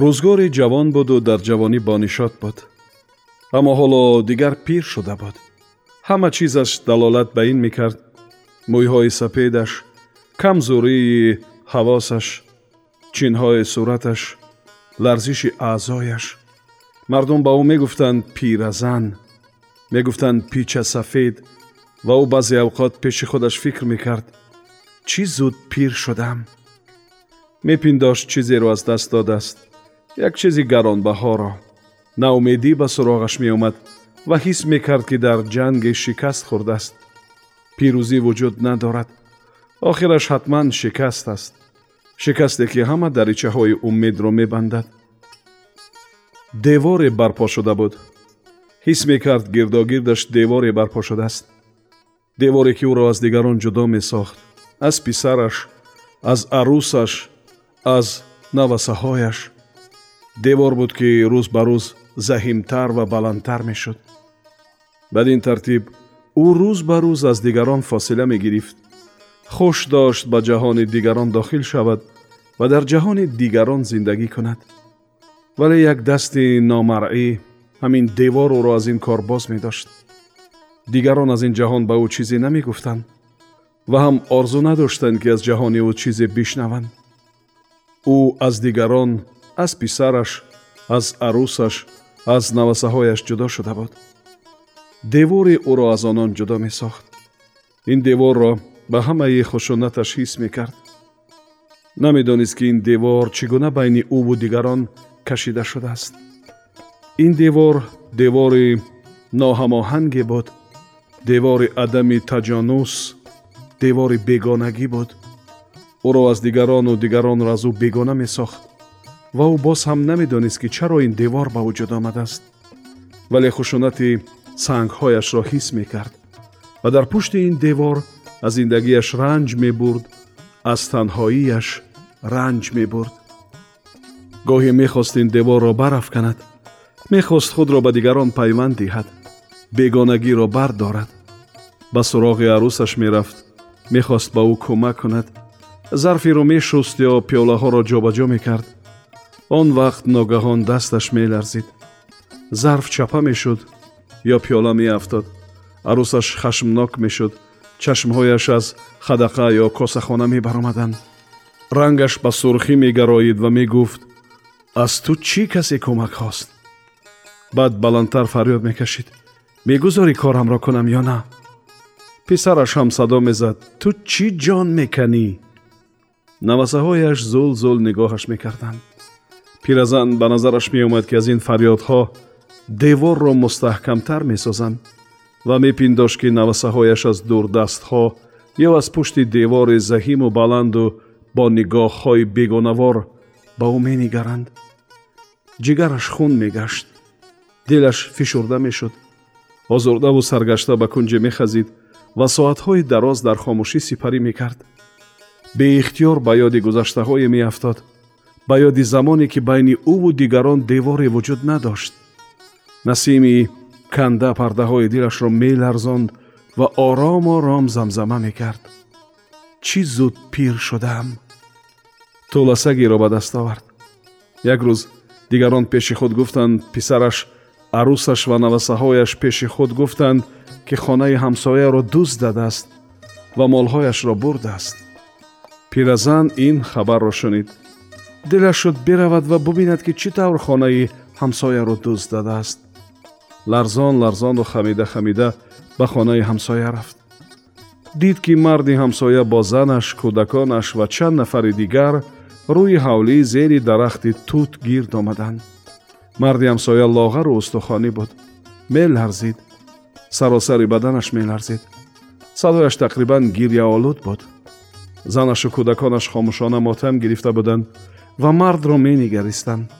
рӯзгори ҷавон буду дар ҷавонӣ бонишод буд. Аммо ҳоло дигар пир шуда буд. Ҳама чизаш далолат ба ин мекард. Мӯйҳои сапедаш камзурии ҳавосаш чинҳои сураташ ларзиши аъзояш. Мардум ба ӯ мегуфтанд пиразан мегуфтанд пича сафед ва ӯ баъзе авқот пеши худаш фикр мекард. Чӣ зуд пир шудам? Мепиндошт чизеро аз даст додааст як чизи гаронбаҳоро. Наумедӣ ба суроғаш меомад ва ҳис мекард ки дар ҷанге шикаст хӯрдааст пирӯзӣ вуҷуд надорад. Охираш ҳатман шикаст аст. Шикасте ки ҳама даричаҳои умедро мебандад. Деворе барпо шуда буд. Ҳис мекард гирдогирдаш деворе барпо шудааст. Деворе ки ӯро аз дигарон ҷудо месохт аз писараш аз арӯсаш аз навасаҳояш девор буд ки рӯз ба рӯз заҳимтар ва баландтар мешуд бадин тартиб ӯ рӯз ба рӯз аз дигарон фосила мегирифт хуш дошт ба ҷаҳони дигарон дохил шавад ва дар ҷаҳони дигарон зиндагӣ кунад вале як дасти номаръӣ ҳамин девор ӯро аз ин кор боз медошт дигарон аз ин ҷаҳон ба ӯ чизе намегуфтанд ва ҳам орзу надоштанд ки аз ҷаҳони ӯ чизе бишнаванд ӯ аз дигарон аз писараш аз арӯсаш аз навасаҳояш ҷудо шуда буд. Девори ӯро аз онон ҷудо месохт. Ин деворро ба ҳамаи хушунаташ ҳис мекард. Намедонист ки ин девор чӣ гуна байни ӯву дигарон кашида шудааст. Ин девор девори ноҳамоҳанге буд. Девори адами таҷонус девори бегонагӣ буд. Ӯро аз дигарону дигаронро аз ӯ бегона месохт ва ӯ боз ҳам намедонист ки чаро ин девор ба вуҷуд омадааст. Вале хушунати сангҳояшро ҳис мекард ва дар пушти ин девор аз зиндагиаш ранҷ мебурд аз танҳоияш ранҷ мебурд. Гоҳе мехост ин деворро барафканад мехост худро ба дигарон пайванд диҳад бегонагиро бардорад. Ба суроғи арӯсаш мерафт мехост ба ӯ кӯмак кунад зарферо мешуст ё пиёлаҳоро ҷобаҷо мекард он вақт ногаҳон дасташ меларзид. Зарф чапа мешуд ё пиёла меафтод. Арӯсаш хашмнок мешуд. Чашмҳояш аз хадақа ё косахона мебаромаданд. Рангаш ба сурхӣ мегароид ва мегуфт аз ту чӣ касе кӯмак хост? Баъд баландтар фарёд мекашид мегузорӣ корамро кунам ё на? Писараш ҳам садо мезад ту чӣ ҷон меканӣ? Навасаҳояш зул зул нигоҳаш мекарданд пиразан ба назараш меомад ки аз ин фарёдҳо деворро мустаҳкамтар месозанд ва мепиндошт ки навасаҳояш аз дурдастҳо ё аз пушти девори заҳиму баланду бо нигоҳҳои бегонавор ба ӯ менигаранд. ҷигараш хун мегашт. дилаш фишурда мешуд. озурдаву саргашта ба кунҷе мехазид ва соатҳои дароз дар хомӯшӣ сипарӣ мекард. беихтиёр ба ёди гузаштаҳое меафтод ба ёди замоне ки байни ӯву дигарон деворе вуҷуд надошт. Насими канда пардаҳои дилашро меларзонд ва ором ором замзама мекард. Чӣ зуд пир шудам? Тӯласагиро ба даст овард. Як рӯз дигарон пеши худ гуфтанд писараш арӯсаш ва навасаҳояш пеши худ гуфтанд ки хонаи ҳамсояро дуздадааст ва молҳояшро бурдааст пиразан ин хабарро шунид дилаш шуд биравад ва бубинад ки чӣ тавр хонаи ҳамсояро дуздадааст ларзон ларзону хамида хамида ба хонаи ҳамсоя рафт. Дид ки марди ҳамсоя бо занаш кӯдаконаш ва чанд нафари дигар рӯи ҳавлӣ зери дарахти тут гирд омаданд. Марди ҳамсоя лоғару устухонӣ буд. Меларзид. Саросари баданаш меларзид. Садояш тақрибан гирьяолуд буд. Занашу кӯдаконаш хомӯшона мотам гирифта буданд ва мардро менигаристанд.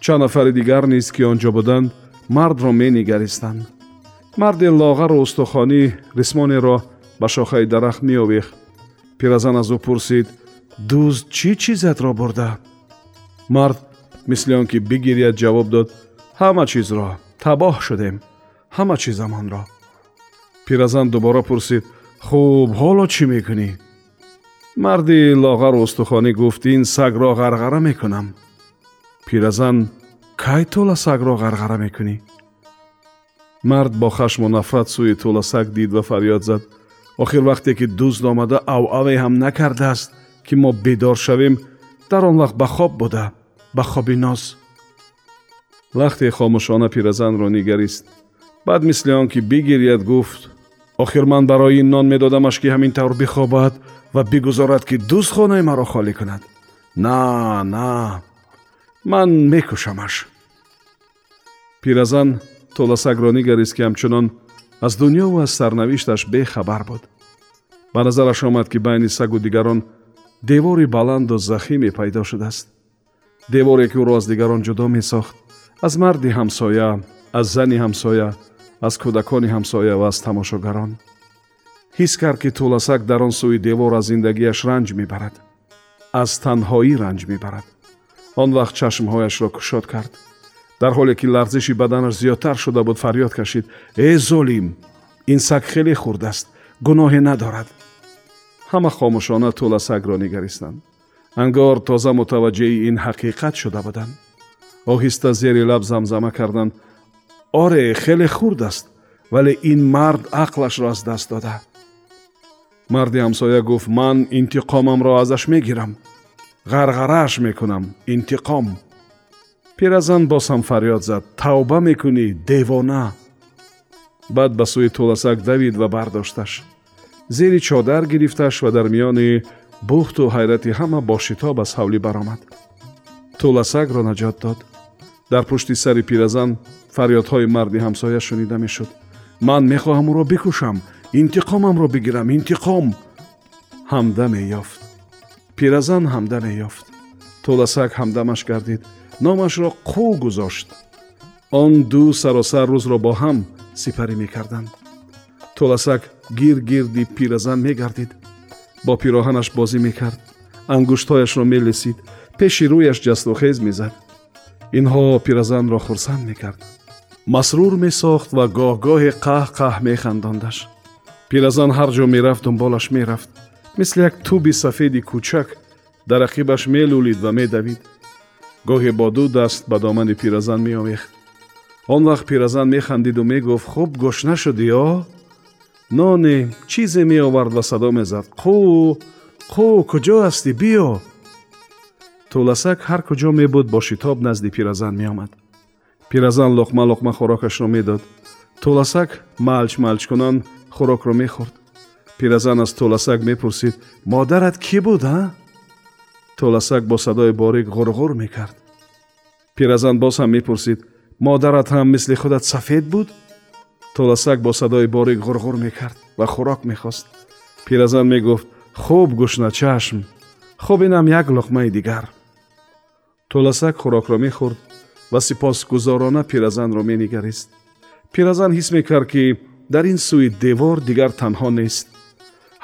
Чанд нафари дигар низ ки он ҷо буданд мардро менигаристанд. Марди лоғару устухонӣ рисмонеро ба шохаи дарахт меовехт пиразан аз ӯ пурсид дӯст чӣ чизатро бурда? Мард мисли он ки бигиряд ҷавоб дод ҳама чизро табоҳ шудем ҳама чизамонро пиразан дубора пурсид хуб ҳоло чӣ мекунӣ марди лоғару устухонӣ гуфт ин сагро ғарғара мекунам пиразан кай тӯла сагро ғарғара мекунӣ? Мард бо хашму нафрат сӯи тӯла саг дид ва фарёд зад. Охир вақте ки дӯст омада авъаве ҳам накардааст ки мо бедор шавем дар он вақт ба хоб буда ба хоби ноз лахте хомӯшона пиразанро нигарист. Баъд мисли он ки бигиряд гуфт охир ман барои ин нон медодамаш ки ҳамин тавр бихобад ва бигузорад ки дӯст хонаи маро холӣ кунад. На на ман мекушамаш. Пиразан толасагро нигарист ки ҳамчунон аз дунёву аз сарнавишташ бехабар буд. Ба назараш омад ки байни сагу дигарон девори баланду захиме пайдо шудааст. Деворе ки ӯро аз дигарон ҷудо месохт. Аз марди ҳамсоя аз зани ҳамсоя аз кӯдакони ҳамсоя ва аз тамошогарон. Ҳис кард ки тӯласак дар он сӯи девор аз зиндагиаш ранҷ мебарад аз танҳоӣ ранҷ мебарад. Он вақт чашмҳояшро кушод кард. Дар ҳоле ки ларзиши баданаш зиёдтар шуда буд фарёд кашид э золим ин саг хеле хурд аст гуноҳе надорад ҳама хомӯшона тӯласакро нигаристанд ангор тоза мутаваҷҷеҳи ин ҳақиқат шуда буданд. Оҳиста зери лаб замзама карданд оре хеле хурд аст вале ин мард ақлашро аз даст дода марди ҳамсоя гуфт ман интиқомамро азаш мегирам ғарғарааш мекунам интиқом пиразан боз ҳам фарёд зад тавба мекунӣ девона баъд ба сӯи тӯласак давид ва бардошташ. Зери чодар гирифташ ва дар миёни бухту ҳайрати ҳама бошитоб аз ҳавлӣ баромад. Тӯласакро наҷот дод дар пушти сари пиразан фарёдҳои марди ҳамсоя шунида мешуд ман мехоҳам ӯро бикушам интиқомамро бигирам интиқом ҳамда меёфт пиразан ҳамда меёфт тӯласак ҳамдамаш гардид номашро қӯ гузошт он ду саросар рӯзро бо ҳам сипарӣ мекарданд тӯласак гир гирди пиразан мегардид бо пироҳанаш бозӣ мекард ангуштҳояшро мелесид пеши рӯяш ҷастухез мезад инҳо пиразанро хурсанд мекард. Масрур месохт ва гоҳ-гоҳе қаҳ-қаҳ механдондаш пиразан ҳар ҷо мерафт дунболаш мерафт. Мисли як туби сафеди кӯчак дар ақибаш мелӯлид ва медавид. Гоҳе бо ду даст ба домани пиразан меомехт он вақт пиразан механдиду мегуфт хуб гушна шудӣ о ноне чизе меовард ва садо мезад қӯ қӯ куҷо ҳастӣ биё тӯласак ҳар куҷо мебуд бо шитоб назди пиразан меомад пиразан луқма луқма хӯрокашро медод тӯласак малҷ малҷкунон хӯрокро мехӯрд пиразан аз тӯласак мепурсид модарат кӣ буд а тӯласак бо садои борик ғурғур мекард пиразан боз ҳам мепурсид модарат ҳам мисли худат сафед буд тӯласак бо садои борик ғурғур мекард ва хӯрок мехост пиразан мегуфт хуб гӯшна чашм хуб инам як луқмаи дигар тӯласак хӯрокро мехӯрд ва сипосгузорона пиразанро менигарист. Пиразан ҳис мекард ки дар ин сӯи девор дигар танҳо нест.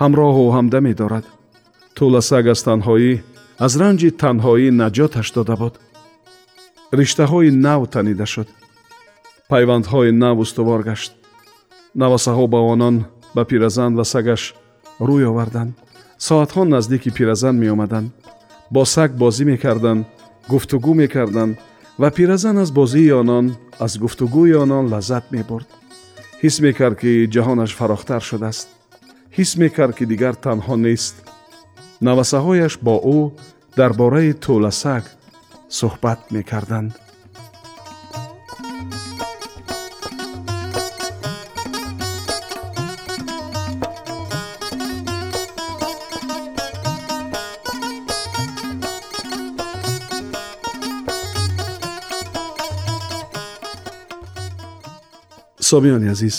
Ҳамроҳу ҳамда медорад. Тӯласак аз танҳоӣ аз ранҷи танҳоӣ наҷоташ дода буд. Риштаҳои нав танида шуд. Пайвандҳои нав устувор гашт. Навасаҳо ба онон ба пиразан ва сагаш рӯй оварданд соатҳо наздики пиразан меомаданд. Бо саг бозӣ мекарданд гуфтугӯ мекарданд ва пиразан аз бозии онон аз гуфтугӯи онон лаззат мебурд ҳис мекард ки ҷаҳонаш фарохтар шудааст ҳис мекард ки дигар танҳо нест навасаҳояш бо ӯ дар бораи тӯласак суҳбат мекарданд сомиёни азиз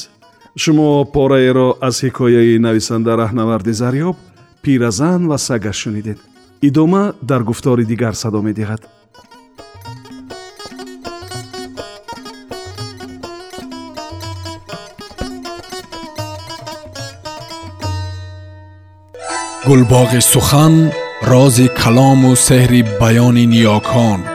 шумо пораеро аз ҳикояи нависанда раҳнаварди зарёб пиразан ва сагаш шунидед. Идома дар гуфтори дигар садо медиҳад. Гулбоғи сухан рози калому сеҳри баёни ниёкон